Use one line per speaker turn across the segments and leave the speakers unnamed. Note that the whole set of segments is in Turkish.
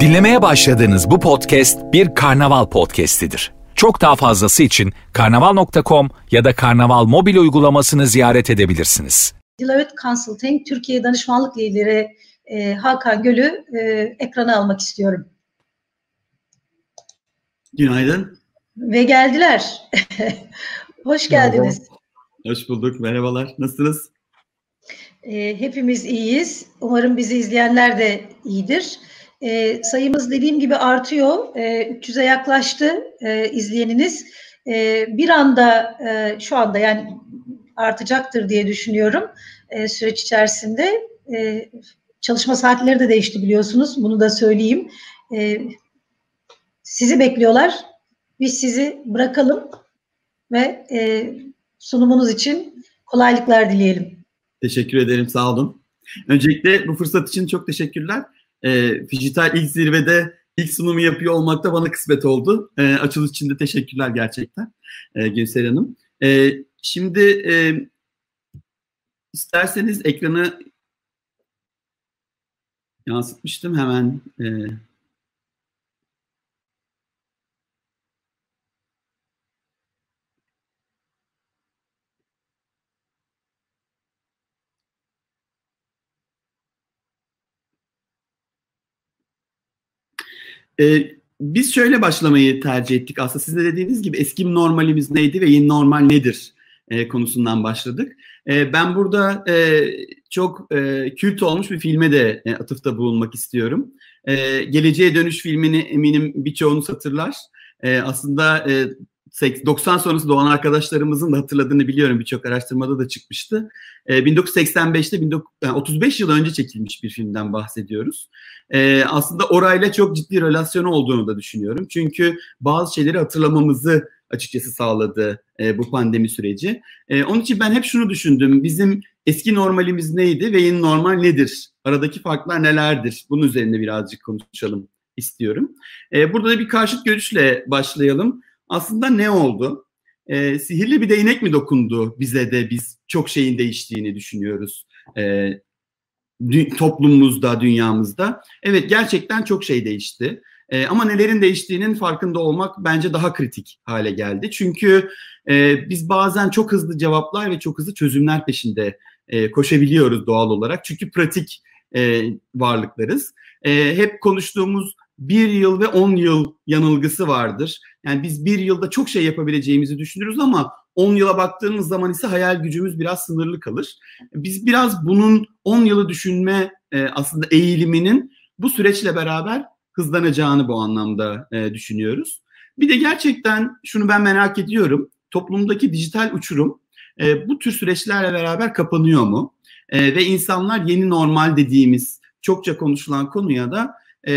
Dinlemeye başladığınız bu podcast bir karnaval podcastidir. Çok daha fazlası için karnaval.com ya da karnaval mobil uygulamasını ziyaret edebilirsiniz.
Deloitte Consulting Türkiye Danışmanlık Lideri e, Hakan Göl'ü e, ekrana almak istiyorum.
Günaydın.
Ve geldiler. Hoş geldiniz. Merhaba.
Hoş bulduk. Merhabalar. Nasılsınız?
E, hepimiz iyiyiz. Umarım bizi izleyenler de iyidir. E, sayımız dediğim gibi artıyor. E, 300'e yaklaştı e, izleyeniniz. E, bir anda e, şu anda yani artacaktır diye düşünüyorum e, süreç içerisinde. E, çalışma saatleri de değişti biliyorsunuz. Bunu da söyleyeyim. E, sizi bekliyorlar. Biz sizi bırakalım ve e, sunumunuz için kolaylıklar dileyelim.
Teşekkür ederim. Sağ olun. Öncelikle bu fırsat için çok teşekkürler. E, Dijital ilk zirvede ilk sunumu yapıyor olmak da bana kısmet oldu. E, açılış için de teşekkürler gerçekten e, Gülser Hanım. E, şimdi e, isterseniz ekranı yansıtmıştım hemen. E, E, biz şöyle başlamayı tercih ettik. Aslında sizin de dediğiniz gibi eski normalimiz neydi ve yeni normal nedir e, konusundan başladık. E, ben burada e, çok e, kült olmuş bir filme de e, atıfta bulunmak istiyorum. E, Geleceğe Dönüş filmini eminim birçoğunuz hatırlar. E, aslında e, 90 sonrası doğan arkadaşlarımızın da hatırladığını biliyorum. Birçok araştırmada da çıkmıştı. E, 1985'te 19, yani 35 yıl önce çekilmiş bir filmden bahsediyoruz. E, aslında orayla çok ciddi relasyonu olduğunu da düşünüyorum. Çünkü bazı şeyleri hatırlamamızı açıkçası sağladı e, bu pandemi süreci. E, onun için ben hep şunu düşündüm. Bizim eski normalimiz neydi ve yeni normal nedir? Aradaki farklar nelerdir? Bunun üzerinde birazcık konuşalım istiyorum. E, burada da bir karşıt görüşle başlayalım aslında ne oldu? E, sihirli bir değnek mi dokundu bize de biz çok şeyin değiştiğini düşünüyoruz e, toplumumuzda, dünyamızda. Evet gerçekten çok şey değişti. E, ama nelerin değiştiğinin farkında olmak bence daha kritik hale geldi. Çünkü e, biz bazen çok hızlı cevaplar ve çok hızlı çözümler peşinde e, koşabiliyoruz doğal olarak. Çünkü pratik e, varlıklarız. E, hep konuştuğumuz bir yıl ve on yıl yanılgısı vardır. Yani biz bir yılda çok şey yapabileceğimizi düşünürüz ama 10 yıla baktığımız zaman ise hayal gücümüz biraz sınırlı kalır. Biz biraz bunun 10 yılı düşünme e, aslında eğiliminin bu süreçle beraber hızlanacağını bu anlamda e, düşünüyoruz. Bir de gerçekten şunu ben merak ediyorum. Toplumdaki dijital uçurum e, bu tür süreçlerle beraber kapanıyor mu? E, ve insanlar yeni normal dediğimiz çokça konuşulan konuya da e,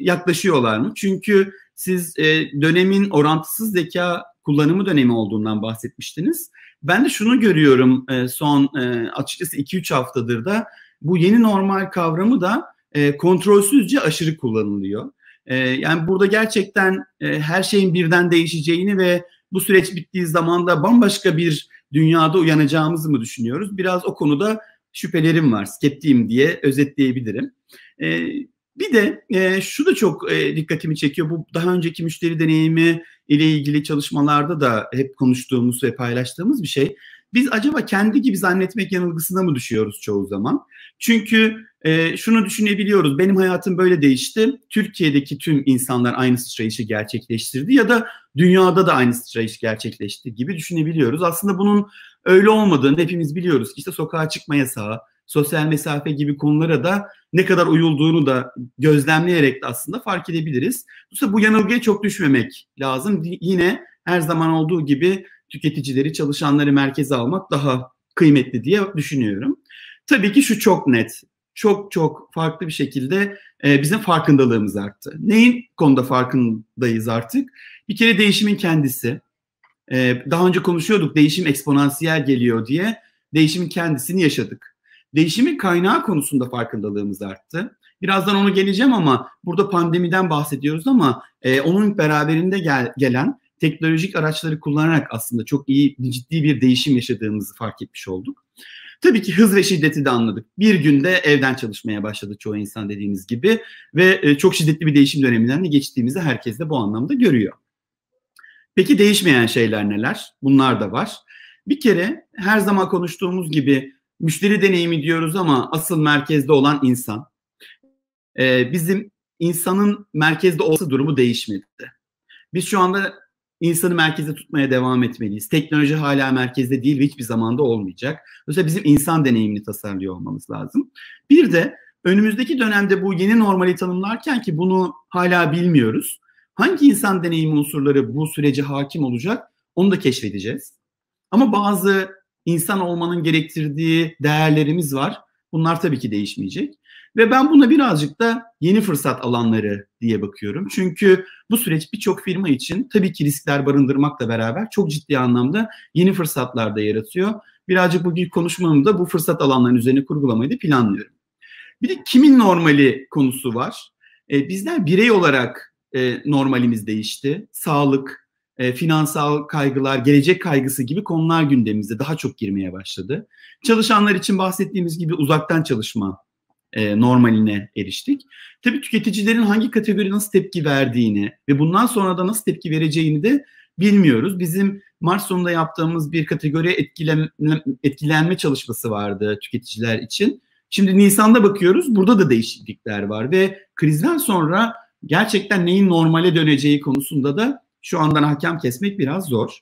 yaklaşıyorlar mı? Çünkü siz e, dönemin orantısız zeka kullanımı dönemi olduğundan bahsetmiştiniz. Ben de şunu görüyorum e, son e, açıkçası 2-3 haftadır da bu yeni normal kavramı da e, kontrolsüzce aşırı kullanılıyor. E, yani burada gerçekten e, her şeyin birden değişeceğini ve bu süreç bittiği zaman da bambaşka bir dünyada uyanacağımızı mı düşünüyoruz? Biraz o konuda şüphelerim var, skeptiyim diye özetleyebilirim. E, bir de e, şu da çok e, dikkatimi çekiyor. Bu daha önceki müşteri deneyimi ile ilgili çalışmalarda da hep konuştuğumuz ve paylaştığımız bir şey. Biz acaba kendi gibi zannetmek yanılgısına mı düşüyoruz çoğu zaman? Çünkü e, şunu düşünebiliyoruz. Benim hayatım böyle değişti. Türkiye'deki tüm insanlar aynı sıçrayışı gerçekleştirdi ya da dünyada da aynı sıçrayış gerçekleşti gibi düşünebiliyoruz. Aslında bunun öyle olmadığını hepimiz biliyoruz. İşte sokağa çıkma yasağı, sosyal mesafe gibi konulara da ne kadar uyulduğunu da gözlemleyerek de aslında fark edebiliriz. Dolayısıyla bu yanılgıya çok düşmemek lazım. Yine her zaman olduğu gibi tüketicileri, çalışanları merkeze almak daha kıymetli diye düşünüyorum. Tabii ki şu çok net. Çok çok farklı bir şekilde e, bizim farkındalığımız arttı. Neyin konuda farkındayız artık? Bir kere değişimin kendisi. E, daha önce konuşuyorduk değişim eksponansiyel geliyor diye. Değişimin kendisini yaşadık. Değişimin kaynağı konusunda farkındalığımız arttı. Birazdan onu geleceğim ama burada pandemiden bahsediyoruz ama e, onun beraberinde gel, gelen teknolojik araçları kullanarak aslında çok iyi, ciddi bir değişim yaşadığımızı fark etmiş olduk. Tabii ki hız ve şiddeti de anladık. Bir günde evden çalışmaya başladı çoğu insan dediğimiz gibi ve e, çok şiddetli bir değişim döneminden de geçtiğimizi herkes de bu anlamda görüyor. Peki değişmeyen şeyler neler? Bunlar da var. Bir kere her zaman konuştuğumuz gibi müşteri deneyimi diyoruz ama asıl merkezde olan insan. Ee, bizim insanın merkezde olması durumu değişmedi. Biz şu anda insanı merkezde tutmaya devam etmeliyiz. Teknoloji hala merkezde değil ve hiçbir zamanda olmayacak. Dolayısıyla bizim insan deneyimini tasarlıyor olmamız lazım. Bir de önümüzdeki dönemde bu yeni normali tanımlarken ki bunu hala bilmiyoruz. Hangi insan deneyimi unsurları bu sürece hakim olacak onu da keşfedeceğiz. Ama bazı insan olmanın gerektirdiği değerlerimiz var. Bunlar tabii ki değişmeyecek. Ve ben buna birazcık da yeni fırsat alanları diye bakıyorum. Çünkü bu süreç birçok firma için tabii ki riskler barındırmakla beraber çok ciddi anlamda yeni fırsatlar da yaratıyor. Birazcık bugün konuşmamda bu fırsat alanlarının üzerine kurgulamayı da planlıyorum. Bir de kimin normali konusu var. E, bizler birey olarak e, normalimiz değişti. Sağlık, e, finansal kaygılar, gelecek kaygısı gibi konular gündemimize daha çok girmeye başladı. Çalışanlar için bahsettiğimiz gibi uzaktan çalışma e, normaline eriştik. Tabii tüketicilerin hangi kategori nasıl tepki verdiğini ve bundan sonra da nasıl tepki vereceğini de bilmiyoruz. Bizim Mart sonunda yaptığımız bir kategori etkilenme, etkilenme çalışması vardı tüketiciler için. Şimdi Nisan'da bakıyoruz burada da değişiklikler var ve krizden sonra gerçekten neyin normale döneceği konusunda da şu andan hakem kesmek biraz zor.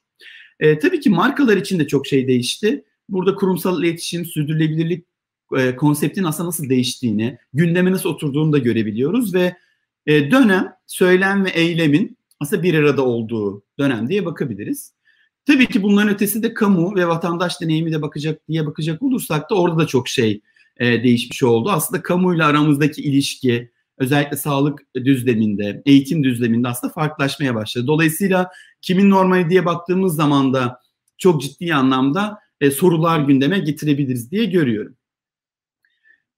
E, tabii ki markalar için de çok şey değişti. Burada kurumsal iletişim, sürdürülebilirlik e, konseptin aslında nasıl değiştiğini, gündeme nasıl oturduğunu da görebiliyoruz ve e, dönem, söylem ve eylemin aslında bir arada olduğu dönem diye bakabiliriz. Tabii ki bunların ötesi de kamu ve vatandaş deneyimi de bakacak diye bakacak olursak da orada da çok şey e, değişmiş oldu. Aslında kamuyla aramızdaki ilişki, özellikle sağlık düzleminde, eğitim düzleminde aslında farklılaşmaya başladı. Dolayısıyla kimin normali diye baktığımız zaman da çok ciddi anlamda e, sorular gündeme getirebiliriz diye görüyorum.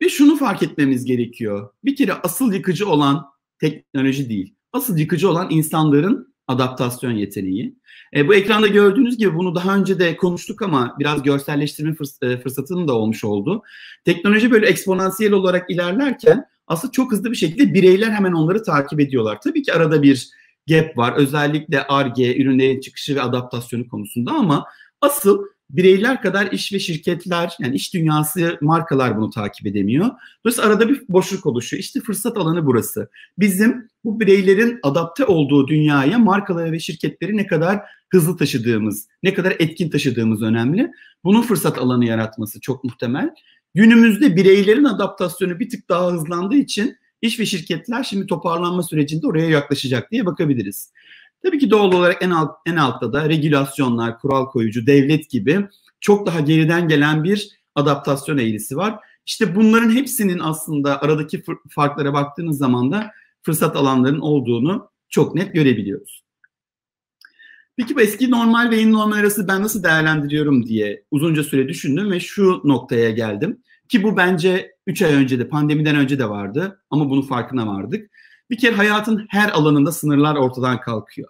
Ve şunu fark etmemiz gerekiyor. Bir kere asıl yıkıcı olan teknoloji değil. Asıl yıkıcı olan insanların adaptasyon yeteneği. E, bu ekranda gördüğünüz gibi bunu daha önce de konuştuk ama biraz görselleştirme fırs- e, fırsatının da olmuş oldu. Teknoloji böyle eksponansiyel olarak ilerlerken aslında çok hızlı bir şekilde bireyler hemen onları takip ediyorlar. Tabii ki arada bir gap var. Özellikle ARGE, ürünlerin çıkışı ve adaptasyonu konusunda ama asıl bireyler kadar iş ve şirketler yani iş dünyası markalar bunu takip edemiyor. Dolayısıyla arada bir boşluk oluşuyor. İşte fırsat alanı burası. Bizim bu bireylerin adapte olduğu dünyaya markaları ve şirketleri ne kadar hızlı taşıdığımız, ne kadar etkin taşıdığımız önemli. Bunun fırsat alanı yaratması çok muhtemel. Günümüzde bireylerin adaptasyonu bir tık daha hızlandığı için iş ve şirketler şimdi toparlanma sürecinde oraya yaklaşacak diye bakabiliriz. Tabii ki doğal olarak en, alt, en altta da regülasyonlar, kural koyucu, devlet gibi çok daha geriden gelen bir adaptasyon eğrisi var. İşte bunların hepsinin aslında aradaki farklara baktığınız zaman da fırsat alanlarının olduğunu çok net görebiliyoruz. Peki bu eski normal ve yeni normal arası ben nasıl değerlendiriyorum diye uzunca süre düşündüm ve şu noktaya geldim. Ki bu bence 3 ay önce de pandemiden önce de vardı ama bunun farkına vardık. Bir kere hayatın her alanında sınırlar ortadan kalkıyor.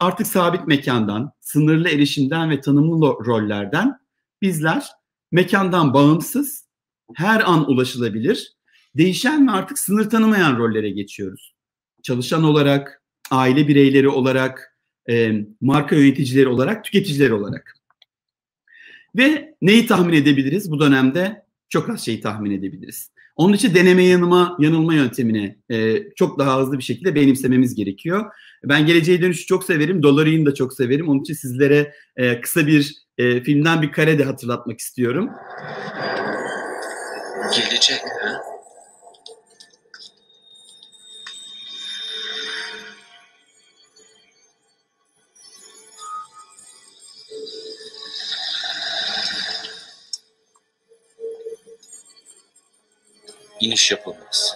Artık sabit mekandan, sınırlı erişimden ve tanımlı rollerden bizler mekandan bağımsız, her an ulaşılabilir, değişen ve artık sınır tanımayan rollere geçiyoruz. Çalışan olarak, aile bireyleri olarak, e, marka yöneticileri olarak, tüketiciler olarak. Ve neyi tahmin edebiliriz bu dönemde? Çok az şeyi tahmin edebiliriz. Onun için deneme yanılma, yanılma yöntemini e, çok daha hızlı bir şekilde benimsememiz gerekiyor. Ben geleceğe dönüşü çok severim, Doları'yı da çok severim. Onun için sizlere e, kısa bir e, filmden bir kare de hatırlatmak istiyorum. Gelecek ha? iniciamos por nós.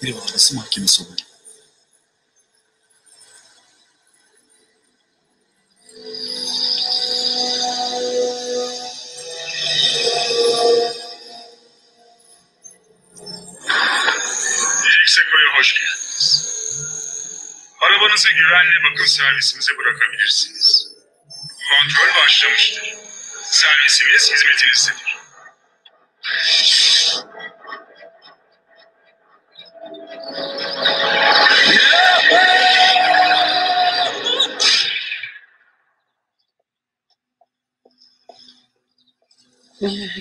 Ele se marcar no seu geldiniz.
Arabanızı güvenle bakım servisimize bırakabilirsiniz. Kontrol başlamıştır. Servisimiz hizmetinizdedir.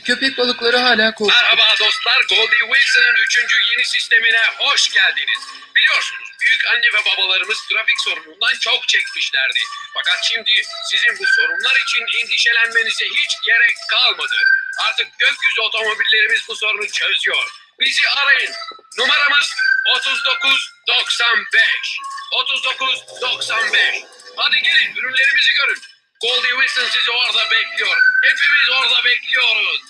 Köpek balıkları hala korkuyor.
Merhaba dostlar, Goldie Wilson'ın 3. yeni sistemine hoş geldiniz. Biliyorsunuz büyük anne ve babalarımız trafik sorunundan çok çekmişlerdi. Fakat şimdi sizin bu sorunlar için endişelenmenize hiç gerek kalmadı. Artık gökyüzü otomobillerimiz bu sorunu çözüyor. Bizi arayın. Numaramız 3995. 3995. Hadi gelin ürünlerimizi görün. Goldie Wilson sizi orada bekliyor. Hepimiz orada bekliyoruz.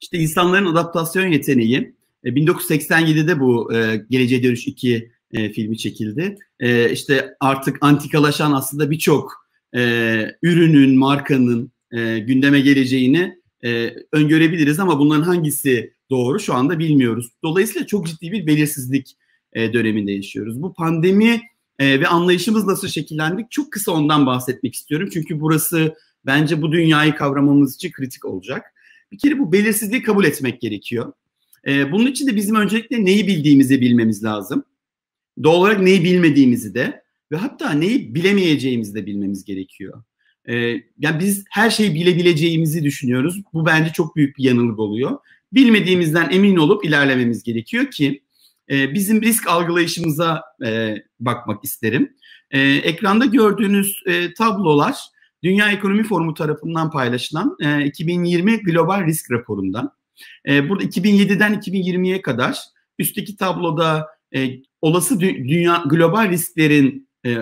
İşte insanların adaptasyon yeteneği. E, 1987'de bu e, Geleceğe Dönüş 2 e, filmi çekildi. E, işte artık antikalaşan aslında birçok e, ürünün, markanın e, gündeme geleceğini e, öngörebiliriz ama bunların hangisi doğru şu anda bilmiyoruz. Dolayısıyla çok ciddi bir belirsizlik e, döneminde yaşıyoruz. Bu pandemi e, ve anlayışımız nasıl şekillendik çok kısa ondan bahsetmek istiyorum. Çünkü burası bence bu dünyayı kavramamız için kritik olacak. Bir kere bu belirsizliği kabul etmek gerekiyor. E, bunun için de bizim öncelikle neyi bildiğimizi bilmemiz lazım. Doğal olarak neyi bilmediğimizi de ve hatta neyi bilemeyeceğimizi de bilmemiz gerekiyor. E, yani biz her şeyi bilebileceğimizi düşünüyoruz. Bu bence çok büyük bir yanılgı oluyor. Bilmediğimizden emin olup ilerlememiz gerekiyor ki e, bizim risk algılayışımıza e, bakmak isterim. E, ekranda gördüğünüz e, tablolar Dünya Ekonomi Forumu tarafından paylaşılan e, 2020 Global Risk Raporu'ndan. E, burada 2007'den 2020'ye kadar üstteki tabloda e, olası dü- dünya global risklerin e,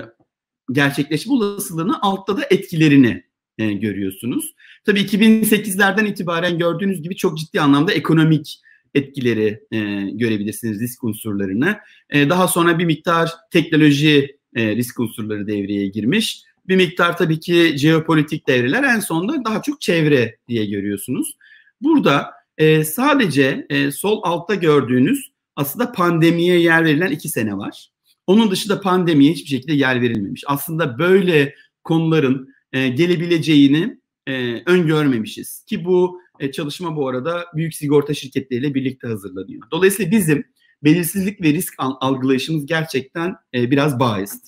gerçekleşme olasılığını altta da etkilerini e, görüyorsunuz. Tabii 2008'lerden itibaren gördüğünüz gibi çok ciddi anlamda ekonomik etkileri e, görebilirsiniz risk unsurlarını. E, daha sonra bir miktar teknoloji e, risk unsurları devreye girmiş. Bir miktar tabii ki jeopolitik devreler en sonunda daha çok çevre diye görüyorsunuz. Burada e, sadece e, sol altta gördüğünüz aslında pandemiye yer verilen iki sene var. Onun dışında pandemiye hiçbir şekilde yer verilmemiş. Aslında böyle konuların e, gelebileceğini e, öngörmemişiz. Ki bu e, çalışma bu arada büyük sigorta şirketleriyle birlikte hazırlanıyor. Dolayısıyla bizim belirsizlik ve risk algılayışımız gerçekten e, biraz biased.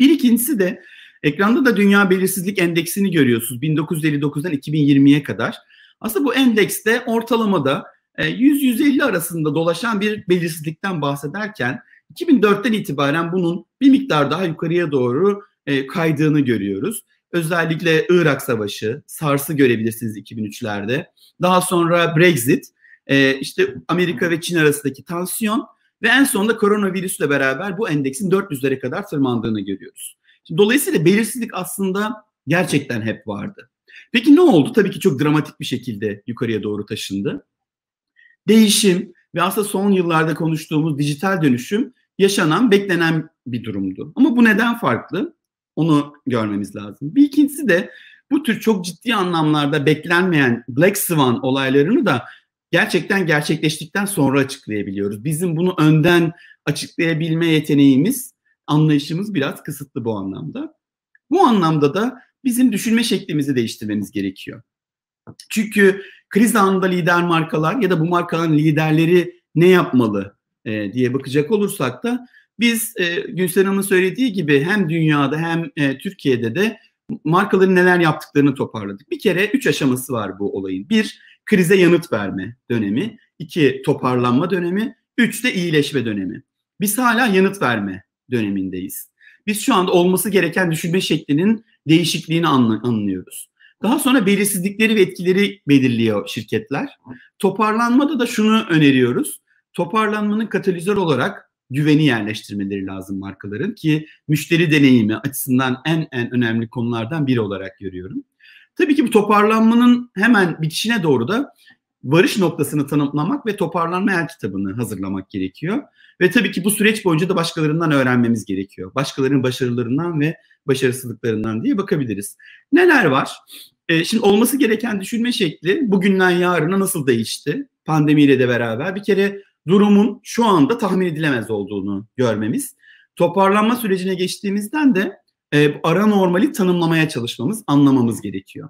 Bir ikincisi de ekranda da Dünya Belirsizlik Endeksini görüyorsunuz 1959'dan 2020'ye kadar. Aslında bu endekste ortalamada 100-150 arasında dolaşan bir belirsizlikten bahsederken 2004'ten itibaren bunun bir miktar daha yukarıya doğru kaydığını görüyoruz. Özellikle Irak Savaşı, SARS'ı görebilirsiniz 2003'lerde. Daha sonra Brexit, işte Amerika ve Çin arasındaki tansiyon ve en sonunda koronavirüsle beraber bu endeksin 400'lere kadar tırmandığını görüyoruz. Dolayısıyla belirsizlik aslında gerçekten hep vardı. Peki ne oldu? Tabii ki çok dramatik bir şekilde yukarıya doğru taşındı. Değişim ve aslında son yıllarda konuştuğumuz dijital dönüşüm yaşanan, beklenen bir durumdu. Ama bu neden farklı? Onu görmemiz lazım. Bir ikincisi de bu tür çok ciddi anlamlarda beklenmeyen Black Swan olaylarını da gerçekten gerçekleştikten sonra açıklayabiliyoruz. Bizim bunu önden açıklayabilme yeteneğimiz, anlayışımız biraz kısıtlı bu anlamda. Bu anlamda da bizim düşünme şeklimizi değiştirmemiz gerekiyor. Çünkü kriz anında lider markalar ya da bu markaların liderleri ne yapmalı e, diye bakacak olursak da biz e, Gülsen Hanım'ın söylediği gibi hem dünyada hem e, Türkiye'de de markaların neler yaptıklarını toparladık. Bir kere üç aşaması var bu olayın. Bir, krize yanıt verme dönemi. iki toparlanma dönemi. Üç de iyileşme dönemi. Biz hala yanıt verme dönemindeyiz. Biz şu anda olması gereken düşünme şeklinin değişikliğini anlıyoruz. Daha sonra belirsizlikleri ve etkileri belirliyor şirketler. Toparlanmada da şunu öneriyoruz. Toparlanmanın katalizör olarak güveni yerleştirmeleri lazım markaların ki müşteri deneyimi açısından en en önemli konulardan biri olarak görüyorum. Tabii ki bu toparlanmanın hemen bitişine doğru da varış noktasını tanımlamak ve toparlanma el kitabını hazırlamak gerekiyor. Ve tabii ki bu süreç boyunca da başkalarından öğrenmemiz gerekiyor. Başkalarının başarılarından ve başarısızlıklarından diye bakabiliriz. Neler var? Ee, şimdi olması gereken düşünme şekli bugünden yarına nasıl değişti? pandemiyle de beraber bir kere durumun şu anda tahmin edilemez olduğunu görmemiz. Toparlanma sürecine geçtiğimizden de e, ara normali tanımlamaya çalışmamız, anlamamız gerekiyor.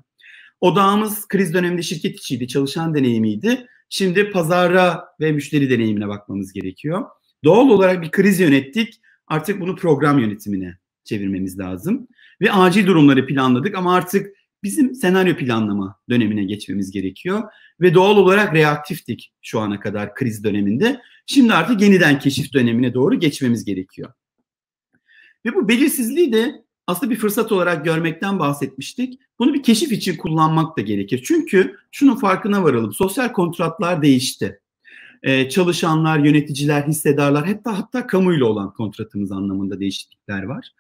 Odağımız kriz döneminde şirket içiydi, çalışan deneyimiydi. Şimdi pazara ve müşteri deneyimine bakmamız gerekiyor. Doğal olarak bir kriz yönettik. Artık bunu program yönetimine çevirmemiz lazım. Ve acil durumları planladık ama artık bizim senaryo planlama dönemine geçmemiz gerekiyor. Ve doğal olarak reaktiftik şu ana kadar kriz döneminde. Şimdi artık yeniden keşif dönemine doğru geçmemiz gerekiyor. Ve bu belirsizliği de aslında bir fırsat olarak görmekten bahsetmiştik. Bunu bir keşif için kullanmak da gerekir. Çünkü şunun farkına varalım. Sosyal kontratlar değişti. Ee, çalışanlar, yöneticiler, hissedarlar hatta hatta kamuyla olan kontratımız anlamında değişiklikler var.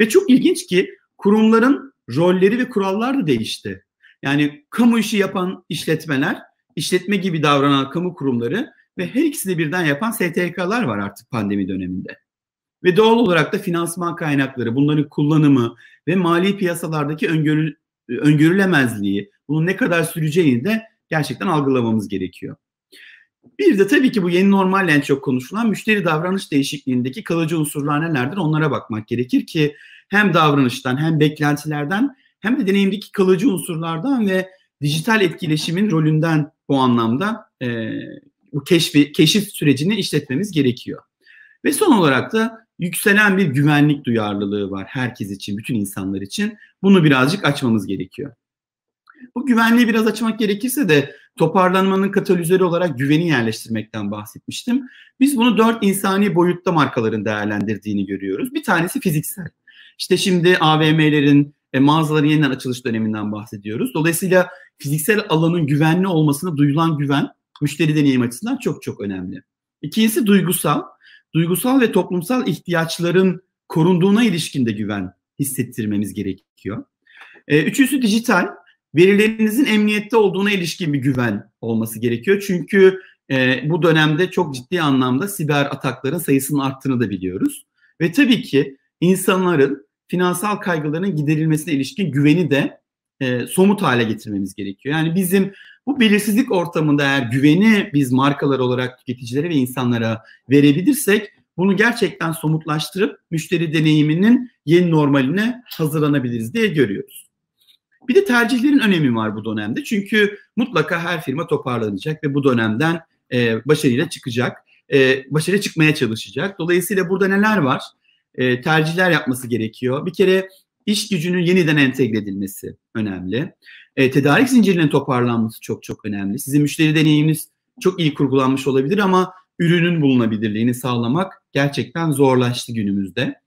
Ve çok ilginç ki kurumların rolleri ve kurallar da değişti. Yani kamu işi yapan işletmeler, işletme gibi davranan kamu kurumları ve her ikisini birden yapan STK'lar var artık pandemi döneminde. Ve doğal olarak da finansman kaynakları, bunların kullanımı ve mali piyasalardaki öngörü, öngörülemezliği, bunun ne kadar süreceğini de gerçekten algılamamız gerekiyor. Bir de tabii ki bu yeni normalle en çok konuşulan müşteri davranış değişikliğindeki kalıcı unsurlar nelerdir onlara bakmak gerekir ki hem davranıştan hem beklentilerden hem de deneyimdeki kalıcı unsurlardan ve dijital etkileşimin rolünden bu anlamda e, bu keşfi, keşif sürecini işletmemiz gerekiyor. Ve son olarak da yükselen bir güvenlik duyarlılığı var herkes için, bütün insanlar için. Bunu birazcık açmamız gerekiyor. Bu güvenliği biraz açmak gerekirse de toparlanmanın katalizörü olarak güveni yerleştirmekten bahsetmiştim. Biz bunu dört insani boyutta markaların değerlendirdiğini görüyoruz. Bir tanesi fiziksel. İşte şimdi AVM'lerin, e, mağazaların yeniden açılış döneminden bahsediyoruz. Dolayısıyla fiziksel alanın güvenli olmasına duyulan güven müşteri deneyim açısından çok çok önemli. İkincisi duygusal duygusal ve toplumsal ihtiyaçların korunduğuna ilişkin de güven hissettirmemiz gerekiyor. E, üçüncüsü dijital. Verilerinizin emniyette olduğuna ilişkin bir güven olması gerekiyor. Çünkü e, bu dönemde çok ciddi anlamda siber atakların sayısının arttığını da biliyoruz. Ve tabii ki insanların finansal kaygılarının giderilmesine ilişkin güveni de e, somut hale getirmemiz gerekiyor. Yani bizim bu belirsizlik ortamında eğer güveni biz markalar olarak tüketicilere ve insanlara verebilirsek bunu gerçekten somutlaştırıp müşteri deneyiminin yeni normaline hazırlanabiliriz diye görüyoruz. Bir de tercihlerin önemi var bu dönemde. Çünkü mutlaka her firma toparlanacak ve bu dönemden e, başarıyla çıkacak. E, başarıyla çıkmaya çalışacak. Dolayısıyla burada neler var? E, tercihler yapması gerekiyor. Bir kere iş gücünün yeniden entegre edilmesi önemli. E, tedarik zincirinin toparlanması çok çok önemli. Sizin müşteri deneyiminiz çok iyi kurgulanmış olabilir ama ürünün bulunabilirliğini sağlamak gerçekten zorlaştı günümüzde.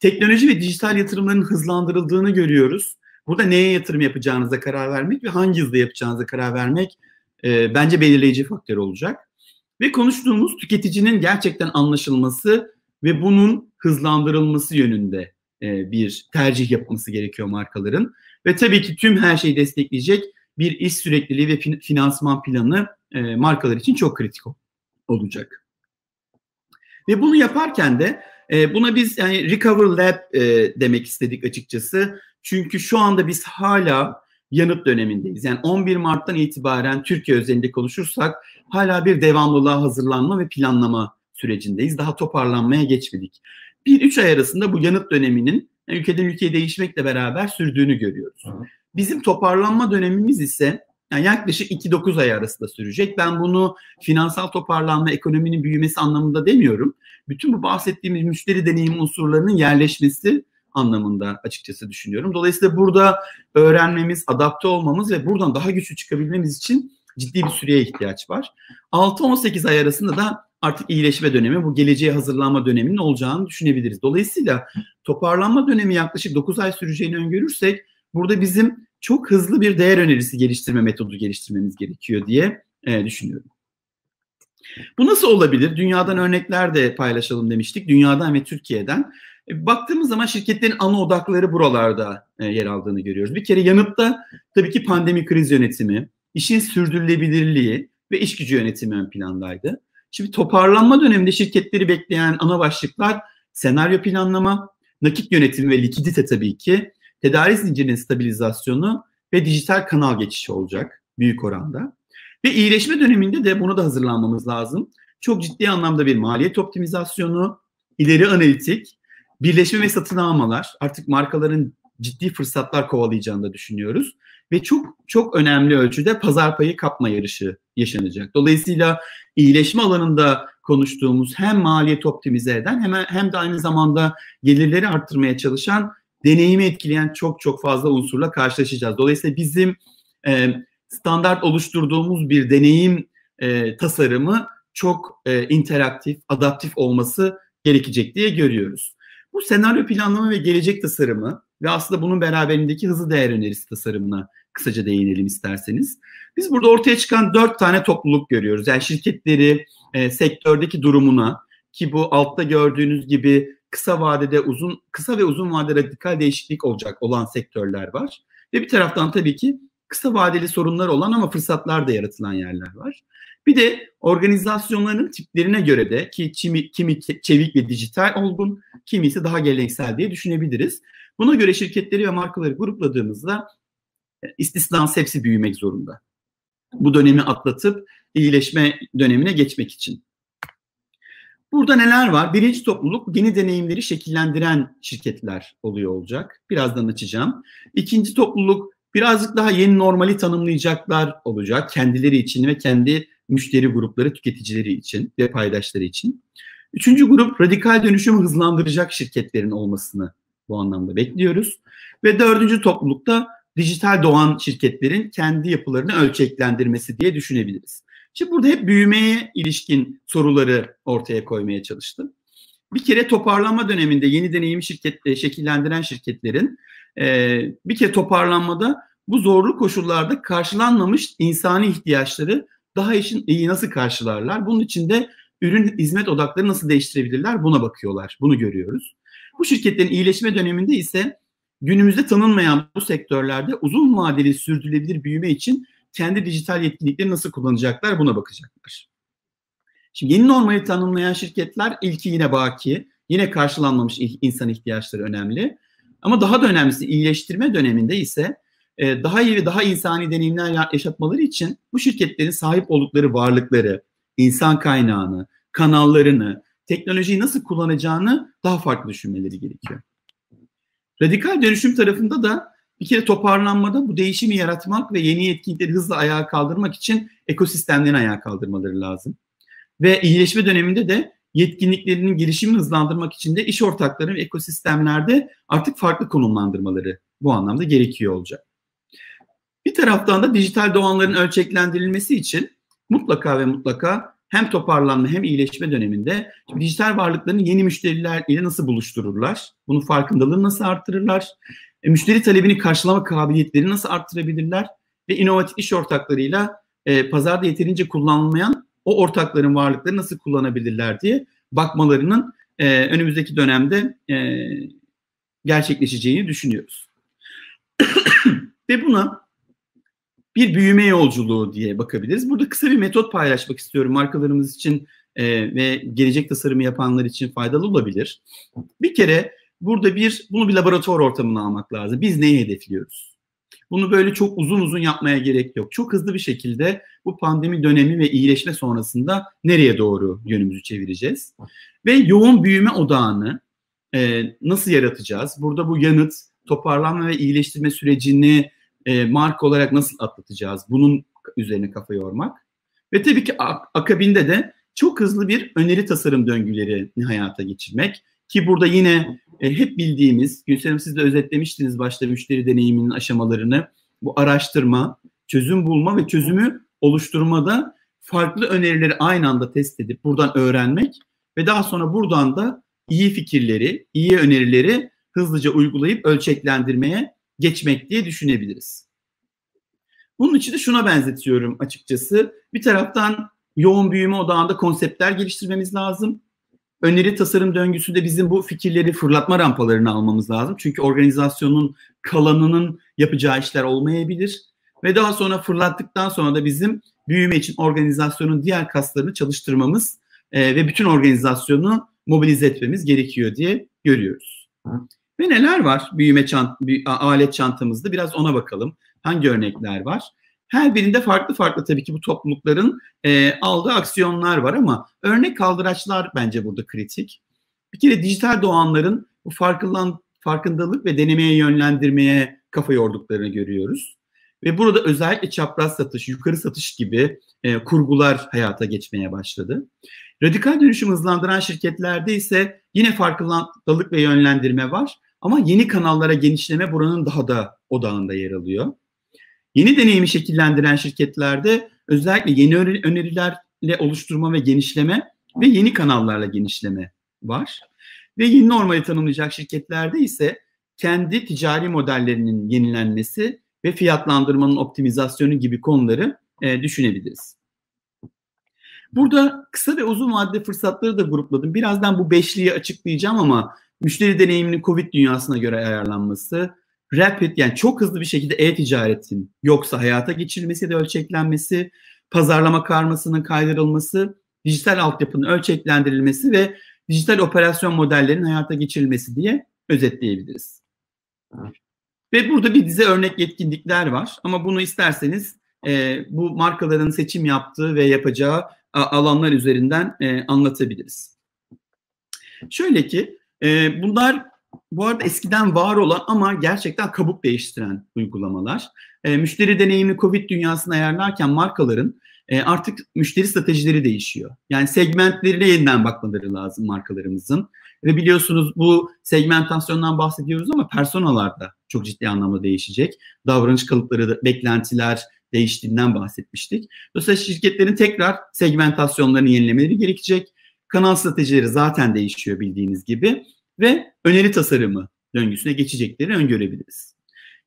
Teknoloji ve dijital yatırımların hızlandırıldığını görüyoruz. Burada neye yatırım yapacağınıza karar vermek ve hangi hızda yapacağınıza karar vermek e, bence belirleyici faktör olacak. Ve konuştuğumuz tüketicinin gerçekten anlaşılması ve bunun hızlandırılması yönünde e, bir tercih yapması gerekiyor markaların. Ve tabii ki tüm her şeyi destekleyecek bir iş sürekliliği ve finansman planı e, markalar için çok kritik olacak. Ve bunu yaparken de e, buna biz yani Recover Lab e, demek istedik açıkçası. Çünkü şu anda biz hala yanıt dönemindeyiz. Yani 11 Mart'tan itibaren Türkiye özelinde konuşursak hala bir devamlılığa hazırlanma ve planlama sürecindeyiz. Daha toparlanmaya geçmedik. Bir üç ay arasında bu yanıt döneminin ülkeden ülkeye değişmekle beraber sürdüğünü görüyoruz. Bizim toparlanma dönemimiz ise yani yaklaşık 2-9 ay arasında sürecek. Ben bunu finansal toparlanma, ekonominin büyümesi anlamında demiyorum. Bütün bu bahsettiğimiz müşteri deneyim unsurlarının yerleşmesi anlamında açıkçası düşünüyorum. Dolayısıyla burada öğrenmemiz, adapte olmamız ve buradan daha güçlü çıkabilmemiz için ciddi bir süreye ihtiyaç var. 6-18 ay arasında da artık iyileşme dönemi, bu geleceğe hazırlanma döneminin olacağını düşünebiliriz. Dolayısıyla toparlanma dönemi yaklaşık 9 ay süreceğini öngörürsek burada bizim çok hızlı bir değer önerisi geliştirme metodu geliştirmemiz gerekiyor diye e, düşünüyorum. Bu nasıl olabilir? Dünyadan örnekler de paylaşalım demiştik. Dünyadan ve Türkiye'den. E, baktığımız zaman şirketlerin ana odakları buralarda e, yer aldığını görüyoruz. Bir kere yanıtta tabii ki pandemi kriz yönetimi, işin sürdürülebilirliği ve iş gücü yönetimi ön plandaydı. Şimdi toparlanma döneminde şirketleri bekleyen ana başlıklar senaryo planlama, nakit yönetimi ve likidite tabii ki, tedarik zincirinin stabilizasyonu ve dijital kanal geçişi olacak büyük oranda. Ve iyileşme döneminde de bunu da hazırlanmamız lazım. Çok ciddi anlamda bir maliyet optimizasyonu, ileri analitik, birleşme ve satın almalar, artık markaların ciddi fırsatlar kovalayacağını da düşünüyoruz. Ve çok çok önemli ölçüde pazar payı kapma yarışı yaşanacak. Dolayısıyla iyileşme alanında konuştuğumuz hem maliyet optimize eden hem, hem de aynı zamanda gelirleri arttırmaya çalışan deneyimi etkileyen çok çok fazla unsurla karşılaşacağız. Dolayısıyla bizim e, standart oluşturduğumuz bir deneyim e, tasarımı çok e, interaktif, adaptif olması gerekecek diye görüyoruz. Bu senaryo planlama ve gelecek tasarımı ve aslında bunun beraberindeki hızlı değer önerisi tasarımına kısaca değinelim isterseniz. Biz burada ortaya çıkan dört tane topluluk görüyoruz. Yani şirketleri e, sektördeki durumuna ki bu altta gördüğünüz gibi kısa vadede uzun kısa ve uzun vadede radikal değişiklik olacak olan sektörler var. Ve bir taraftan tabii ki kısa vadeli sorunlar olan ama fırsatlar da yaratılan yerler var. Bir de organizasyonların tiplerine göre de ki kimi, kimi çevik ve dijital olgun, kimisi daha geleneksel diye düşünebiliriz. Buna göre şirketleri ve markaları grupladığımızda e, istisnası hepsi büyümek zorunda. Bu dönemi atlatıp iyileşme dönemine geçmek için. Burada neler var? Birinci topluluk yeni deneyimleri şekillendiren şirketler oluyor olacak. Birazdan açacağım. İkinci topluluk birazcık daha yeni normali tanımlayacaklar olacak. Kendileri için ve kendi müşteri grupları, tüketicileri için ve paydaşları için. Üçüncü grup radikal dönüşümü hızlandıracak şirketlerin olmasını bu anlamda bekliyoruz. Ve dördüncü toplulukta dijital doğan şirketlerin kendi yapılarını ölçeklendirmesi diye düşünebiliriz. Şimdi burada hep büyümeye ilişkin soruları ortaya koymaya çalıştım. Bir kere toparlanma döneminde yeni deneyim şirket e, şekillendiren şirketlerin e, bir kere toparlanmada bu zorlu koşullarda karşılanmamış insani ihtiyaçları daha işin iyi nasıl karşılarlar? Bunun için de ürün hizmet odakları nasıl değiştirebilirler? Buna bakıyorlar. Bunu görüyoruz. Bu şirketlerin iyileşme döneminde ise günümüzde tanınmayan bu sektörlerde uzun vadeli sürdürülebilir büyüme için kendi dijital yetkinlikleri nasıl kullanacaklar buna bakacaklar. Şimdi yeni normali tanımlayan şirketler ilki yine baki, yine karşılanmamış insan ihtiyaçları önemli. Ama daha da önemlisi iyileştirme döneminde ise e, daha iyi ve daha insani deneyimler yaşatmaları için bu şirketlerin sahip oldukları varlıkları, insan kaynağını, kanallarını, teknolojiyi nasıl kullanacağını daha farklı düşünmeleri gerekiyor. Radikal dönüşüm tarafında da bir kere toparlanmada bu değişimi yaratmak ve yeni yetkinlikleri hızla ayağa kaldırmak için ekosistemlerini ayağa kaldırmaları lazım. Ve iyileşme döneminde de yetkinliklerinin gelişimini hızlandırmak için de iş ortakları ve ekosistemlerde artık farklı konumlandırmaları bu anlamda gerekiyor olacak. Bir taraftan da dijital doğanların ölçeklendirilmesi için mutlaka ve mutlaka hem toparlanma hem iyileşme döneminde dijital varlıklarını yeni müşteriler ile nasıl buluştururlar? Bunun farkındalığını nasıl arttırırlar? E, müşteri talebini karşılama kabiliyetlerini nasıl arttırabilirler? Ve inovatif iş ortaklarıyla e, pazarda yeterince kullanılmayan o ortakların varlıkları nasıl kullanabilirler diye bakmalarının e, önümüzdeki dönemde e, gerçekleşeceğini düşünüyoruz. Ve buna bir büyüme yolculuğu diye bakabiliriz. Burada kısa bir metot paylaşmak istiyorum markalarımız için e, ve gelecek tasarımı yapanlar için faydalı olabilir. Bir kere burada bir bunu bir laboratuvar ortamına almak lazım. Biz neyi hedefliyoruz? Bunu böyle çok uzun uzun yapmaya gerek yok. Çok hızlı bir şekilde bu pandemi dönemi ve iyileşme sonrasında nereye doğru yönümüzü çevireceğiz? Ve yoğun büyüme odağını e, nasıl yaratacağız? Burada bu yanıt, toparlanma ve iyileştirme sürecini e, marka olarak nasıl atlatacağız? Bunun üzerine kafa yormak. Ve tabii ki akabinde de çok hızlı bir öneri tasarım döngülerini hayata geçirmek. Ki burada yine e, hep bildiğimiz, Gülsenim siz de özetlemiştiniz başta müşteri deneyiminin aşamalarını. Bu araştırma, çözüm bulma ve çözümü oluşturmada farklı önerileri aynı anda test edip buradan öğrenmek ve daha sonra buradan da iyi fikirleri, iyi önerileri hızlıca uygulayıp ölçeklendirmeye geçmek diye düşünebiliriz. Bunun için de şuna benzetiyorum açıkçası. Bir taraftan yoğun büyüme odağında konseptler geliştirmemiz lazım. Öneri tasarım döngüsünde bizim bu fikirleri fırlatma rampalarını almamız lazım. Çünkü organizasyonun kalanının yapacağı işler olmayabilir. Ve daha sonra fırlattıktan sonra da bizim büyüme için organizasyonun diğer kaslarını çalıştırmamız e, ve bütün organizasyonu mobilize etmemiz gerekiyor diye görüyoruz. Ve neler var büyüme çant alet çantamızda biraz ona bakalım. Hangi örnekler var? Her birinde farklı farklı tabii ki bu toplulukların e, aldığı aksiyonlar var ama örnek kaldıraçlar bence burada kritik. Bir kere dijital doğanların bu farkından, farkındalık ve denemeye yönlendirmeye kafa yorduklarını görüyoruz. Ve burada özellikle çapraz satış, yukarı satış gibi e, kurgular hayata geçmeye başladı. Radikal dönüşüm hızlandıran şirketlerde ise yine farkındalık ve yönlendirme var. Ama yeni kanallara genişleme buranın daha da odağında yer alıyor. Yeni deneyimi şekillendiren şirketlerde özellikle yeni önerilerle oluşturma ve genişleme ve yeni kanallarla genişleme var. Ve yeni normali tanımlayacak şirketlerde ise kendi ticari modellerinin yenilenmesi ve fiyatlandırmanın optimizasyonu gibi konuları e, düşünebiliriz. Burada kısa ve uzun vadeli fırsatları da grupladım. Birazdan bu beşliği açıklayacağım ama müşteri deneyiminin Covid dünyasına göre ayarlanması, rapid yani çok hızlı bir şekilde e-ticaretin yoksa hayata geçirilmesi de ölçeklenmesi, pazarlama karmasının kaydırılması, dijital altyapının ölçeklendirilmesi ve dijital operasyon modellerinin hayata geçirilmesi diye özetleyebiliriz. Ve burada bir dizi örnek yetkinlikler var ama bunu isterseniz e, bu markaların seçim yaptığı ve yapacağı alanlar üzerinden e, anlatabiliriz. Şöyle ki e, bunlar bu arada eskiden var olan ama gerçekten kabuk değiştiren uygulamalar. E, müşteri deneyimli Covid dünyasını ayarlarken markaların e, artık müşteri stratejileri değişiyor. Yani segmentlerine yeniden bakmaları lazım markalarımızın. Ve biliyorsunuz bu segmentasyondan bahsediyoruz ama personalar da çok ciddi anlamda değişecek. Davranış kalıpları, beklentiler değiştiğinden bahsetmiştik. Dolayısıyla şirketlerin tekrar segmentasyonlarını yenilemeleri gerekecek. Kanal stratejileri zaten değişiyor bildiğiniz gibi ve öneri tasarımı döngüsüne geçecekleri öngörebiliriz.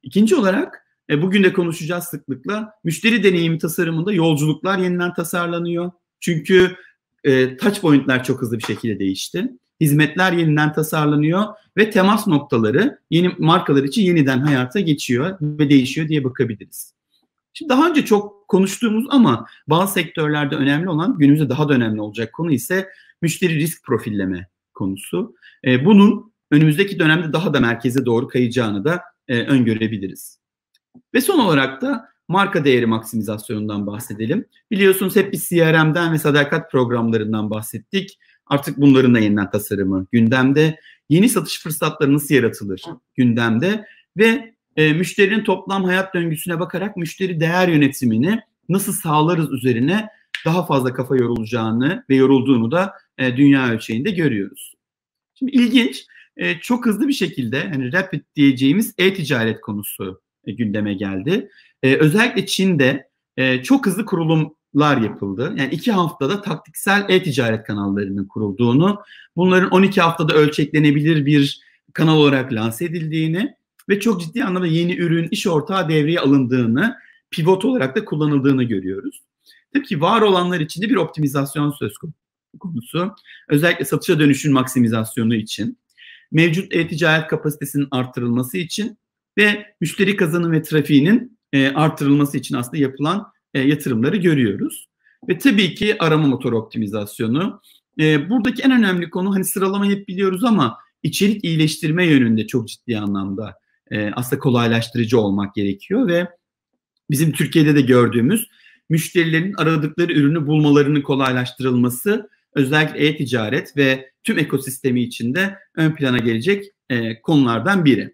İkinci olarak e, bugün de konuşacağız sıklıkla müşteri deneyimi tasarımında yolculuklar yeniden tasarlanıyor. Çünkü e, touch point'ler çok hızlı bir şekilde değişti. Hizmetler yeniden tasarlanıyor ve temas noktaları yeni markalar için yeniden hayata geçiyor ve değişiyor diye bakabiliriz. Şimdi daha önce çok konuştuğumuz ama bazı sektörlerde önemli olan günümüzde daha da önemli olacak konu ise müşteri risk profilleme konusu. E, bunun önümüzdeki dönemde daha da merkeze doğru kayacağını da e, öngörebiliriz. Ve son olarak da marka değeri maksimizasyonundan bahsedelim. Biliyorsunuz hep biz CRM'den ve sadakat programlarından bahsettik. Artık bunların da yeniden tasarımı gündemde. Yeni satış fırsatları nasıl yaratılır gündemde ve e, müşterinin toplam hayat döngüsüne bakarak müşteri değer yönetimini nasıl sağlarız üzerine daha fazla kafa yorulacağını ve yorulduğunu da e, dünya ölçeğinde görüyoruz. Şimdi ilginç, e, çok hızlı bir şekilde hani rapid diyeceğimiz e-ticaret konusu e, gündeme geldi. E, özellikle Çin'de e, çok hızlı kurulumlar yapıldı. Yani iki haftada taktiksel e-ticaret kanallarının kurulduğunu, bunların 12 haftada ölçeklenebilir bir kanal olarak lanse edildiğini ve çok ciddi anlamda yeni ürün, iş ortağı devreye alındığını, pivot olarak da kullanıldığını görüyoruz. Tabii ki var olanlar için de bir optimizasyon söz konusu. Özellikle satışa dönüşün maksimizasyonu için, mevcut e-ticaret kapasitesinin artırılması için ve müşteri kazanım ve trafiğinin e, artırılması için aslında yapılan e, yatırımları görüyoruz. Ve tabii ki arama motoru optimizasyonu. E, buradaki en önemli konu hani sıralamayı hep biliyoruz ama içerik iyileştirme yönünde çok ciddi anlamda aslında kolaylaştırıcı olmak gerekiyor ve bizim Türkiye'de de gördüğümüz müşterilerin aradıkları ürünü bulmalarının kolaylaştırılması özellikle e-ticaret ve tüm ekosistemi içinde ön plana gelecek e, konulardan biri.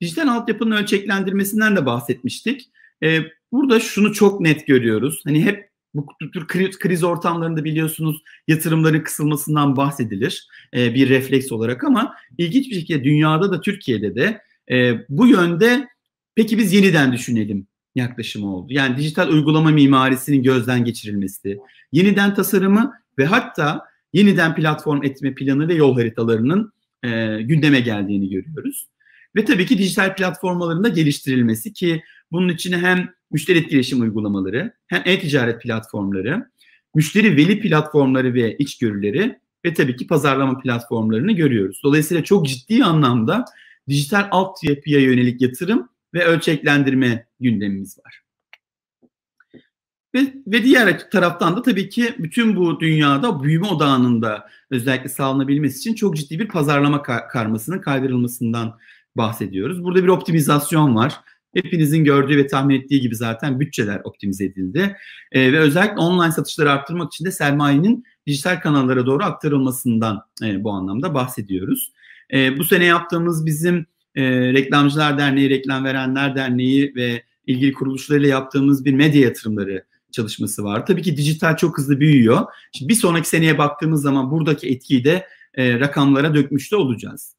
Dijital altyapının ölçeklendirmesinden de bahsetmiştik. E, burada şunu çok net görüyoruz. Hani hep bu tür kriz ortamlarında biliyorsunuz yatırımların kısılmasından bahsedilir e, bir refleks olarak ama ilginç bir şekilde dünyada da Türkiye'de de e, bu yönde peki biz yeniden düşünelim yaklaşımı oldu. Yani dijital uygulama mimarisinin gözden geçirilmesi, yeniden tasarımı ve hatta yeniden platform etme planı ve yol haritalarının e, gündeme geldiğini görüyoruz. Ve tabii ki dijital platformların da geliştirilmesi ki bunun içine hem müşteri etkileşim uygulamaları, hem e-ticaret platformları, müşteri veli platformları ve içgörüleri ve tabii ki pazarlama platformlarını görüyoruz. Dolayısıyla çok ciddi anlamda dijital altyapıya yönelik yatırım ve ölçeklendirme gündemimiz var. Ve, ve diğer taraftan da tabii ki bütün bu dünyada büyüme odağının da özellikle sağlanabilmesi için çok ciddi bir pazarlama karmasının kaydırılmasından bahsediyoruz. Burada bir optimizasyon var. hepinizin gördüğü ve tahmin ettiği gibi zaten bütçeler optimize edildi. E, ve özellikle online satışları arttırmak için de sermayenin dijital kanallara doğru aktarılmasından e, bu anlamda bahsediyoruz. E, bu sene yaptığımız bizim e, Reklamcılar Derneği, Reklam Verenler Derneği ve ilgili kuruluşlarıyla yaptığımız bir medya yatırımları çalışması var. Tabii ki dijital çok hızlı büyüyor. Şimdi bir sonraki seneye baktığımız zaman buradaki etkiyi de e, rakamlara dökmüş de olacağız.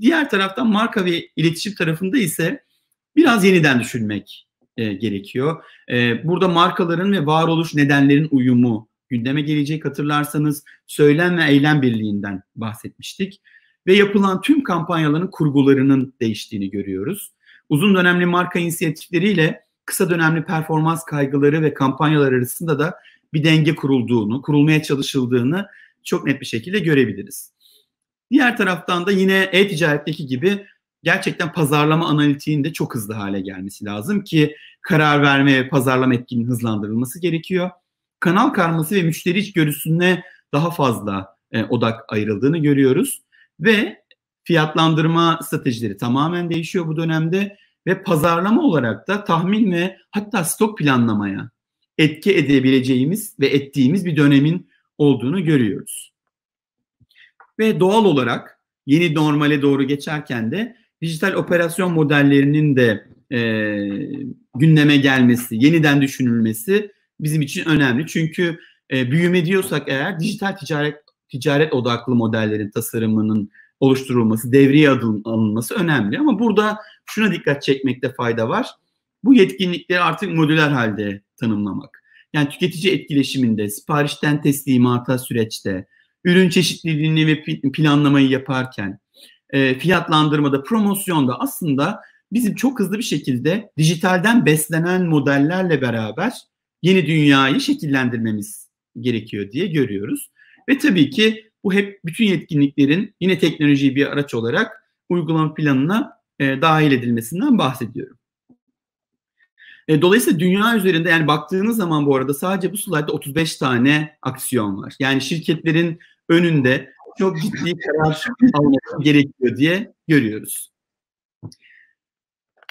Diğer taraftan marka ve iletişim tarafında ise biraz yeniden düşünmek e, gerekiyor. E, burada markaların ve varoluş nedenlerin uyumu gündeme gelecek hatırlarsanız söylem ve eylem birliğinden bahsetmiştik. Ve yapılan tüm kampanyaların kurgularının değiştiğini görüyoruz. Uzun dönemli marka inisiyatifleriyle kısa dönemli performans kaygıları ve kampanyalar arasında da bir denge kurulduğunu, kurulmaya çalışıldığını çok net bir şekilde görebiliriz. Diğer taraftan da yine e-ticaretteki gibi gerçekten pazarlama analitiğin de çok hızlı hale gelmesi lazım ki karar verme ve pazarlama etkinin hızlandırılması gerekiyor. Kanal karması ve müşteri içgörüsüne daha fazla e, odak ayrıldığını görüyoruz ve fiyatlandırma stratejileri tamamen değişiyor bu dönemde ve pazarlama olarak da tahmin ve hatta stok planlamaya etki edebileceğimiz ve ettiğimiz bir dönemin olduğunu görüyoruz. Ve doğal olarak yeni normale doğru geçerken de dijital operasyon modellerinin de e, gündeme gelmesi, yeniden düşünülmesi bizim için önemli. Çünkü e, büyüme diyorsak eğer dijital ticaret ticaret odaklı modellerin tasarımının oluşturulması, devreye adım alınması önemli. Ama burada şuna dikkat çekmekte fayda var. Bu yetkinlikleri artık modüler halde tanımlamak. Yani tüketici etkileşiminde, siparişten teslimata süreçte, ürün çeşitliliğini ve planlamayı yaparken, e, fiyatlandırmada, promosyonda aslında bizim çok hızlı bir şekilde dijitalden beslenen modellerle beraber yeni dünyayı şekillendirmemiz gerekiyor diye görüyoruz. Ve tabii ki bu hep bütün yetkinliklerin yine teknolojiyi bir araç olarak uygulama planına e, dahil edilmesinden bahsediyorum. E, dolayısıyla dünya üzerinde yani baktığınız zaman bu arada sadece bu slaytta 35 tane aksiyon var. Yani şirketlerin önünde çok ciddi karar alması gerekiyor diye görüyoruz.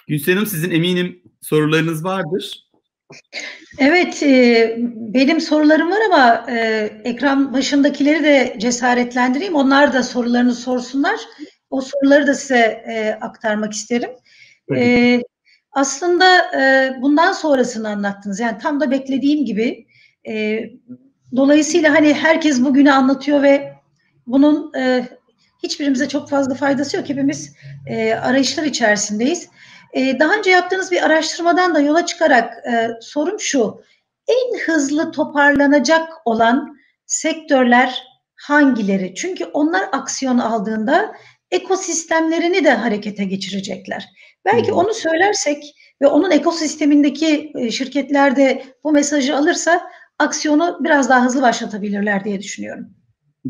Gülsen sizin eminim sorularınız vardır.
Evet, e, benim sorularım var ama e, ekran başındakileri de cesaretlendireyim. Onlar da sorularını sorsunlar. O soruları da size e, aktarmak isterim. E, aslında e, bundan sonrasını anlattınız. Yani tam da beklediğim gibi. E, dolayısıyla hani herkes bugünü anlatıyor ve bunun e, hiçbirimize çok fazla faydası yok. Hepimiz e, arayışlar içerisindeyiz. E, daha önce yaptığınız bir araştırmadan da yola çıkarak e, sorum şu. En hızlı toparlanacak olan sektörler hangileri? Çünkü onlar aksiyon aldığında ekosistemlerini de harekete geçirecekler. Belki onu söylersek ve onun ekosistemindeki e, şirketler de bu mesajı alırsa aksiyonu biraz daha hızlı başlatabilirler diye düşünüyorum.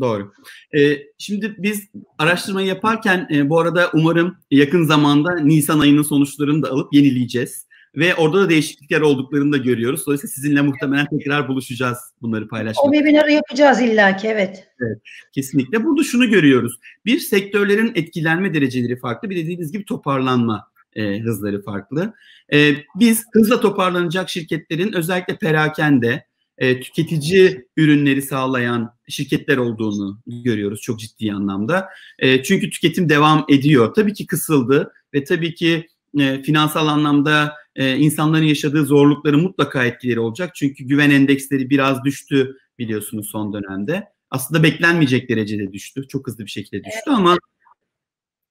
Doğru. Ee, şimdi biz araştırmayı yaparken e, bu arada umarım yakın zamanda Nisan ayının sonuçlarını da alıp yenileyeceğiz. Ve orada da değişiklikler olduklarını da görüyoruz. Dolayısıyla sizinle muhtemelen tekrar buluşacağız bunları paylaşmak.
O webinarı yapacağız illaki evet.
Evet kesinlikle. Burada şunu görüyoruz. Bir sektörlerin etkilenme dereceleri farklı. Bir dediğiniz gibi toparlanma e, hızları farklı. E, biz hızla toparlanacak şirketlerin özellikle perakende, e, tüketici ürünleri sağlayan şirketler olduğunu görüyoruz çok ciddi anlamda. E, çünkü tüketim devam ediyor. Tabii ki kısıldı ve tabii ki e, finansal anlamda e, insanların yaşadığı zorlukları mutlaka etkileri olacak. Çünkü güven endeksleri biraz düştü biliyorsunuz son dönemde. Aslında beklenmeyecek derecede düştü. Çok hızlı bir şekilde düştü evet. ama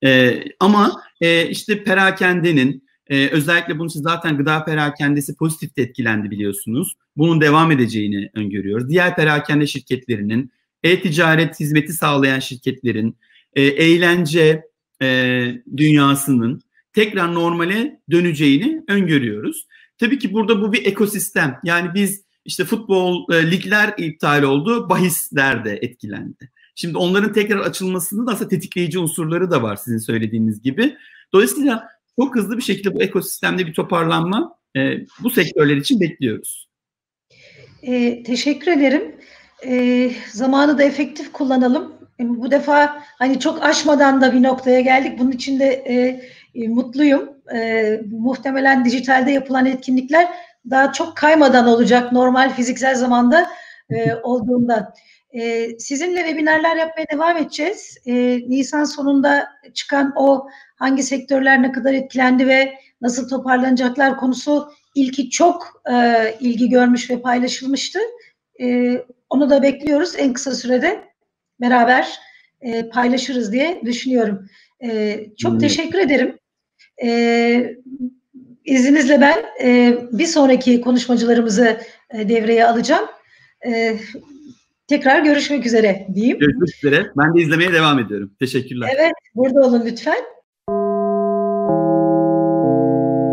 e, ama e, işte perakendenin ee, özellikle bunun için zaten gıda perakendesi pozitif de etkilendi biliyorsunuz. Bunun devam edeceğini öngörüyoruz. Diğer perakende şirketlerinin, e-ticaret hizmeti sağlayan şirketlerin, e, eğlence e, dünyasının tekrar normale döneceğini öngörüyoruz. Tabii ki burada bu bir ekosistem. Yani biz işte futbol e, ligler iptal oldu, bahisler de etkilendi. Şimdi onların tekrar açılmasının da aslında tetikleyici unsurları da var sizin söylediğiniz gibi. Dolayısıyla çok hızlı bir şekilde bu ekosistemde bir toparlanma e, bu sektörler için bekliyoruz.
E, teşekkür ederim. E, zamanı da efektif kullanalım. E, bu defa hani çok aşmadan da bir noktaya geldik. Bunun için de e, e, mutluyum. E, muhtemelen dijitalde yapılan etkinlikler daha çok kaymadan olacak normal fiziksel zamanda e, olduğundan. E, sizinle webinarlar yapmaya devam edeceğiz. E, Nisan sonunda çıkan o hangi sektörler ne kadar etkilendi ve nasıl toparlanacaklar konusu ilki çok e, ilgi görmüş ve paylaşılmıştı. E, onu da bekliyoruz en kısa sürede beraber e, paylaşırız diye düşünüyorum. E, çok hmm. teşekkür ederim. E, izninizle ben e, bir sonraki konuşmacılarımızı e, devreye alacağım. E, tekrar görüşmek üzere diyeyim.
Görüşmek üzere. Ben de izlemeye devam ediyorum. Teşekkürler.
Evet, burada olun lütfen.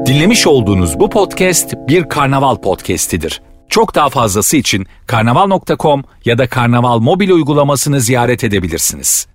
Dinlemiş olduğunuz bu podcast bir karnaval podcastidir. Çok daha fazlası için karnaval.com ya da karnaval mobil uygulamasını ziyaret edebilirsiniz.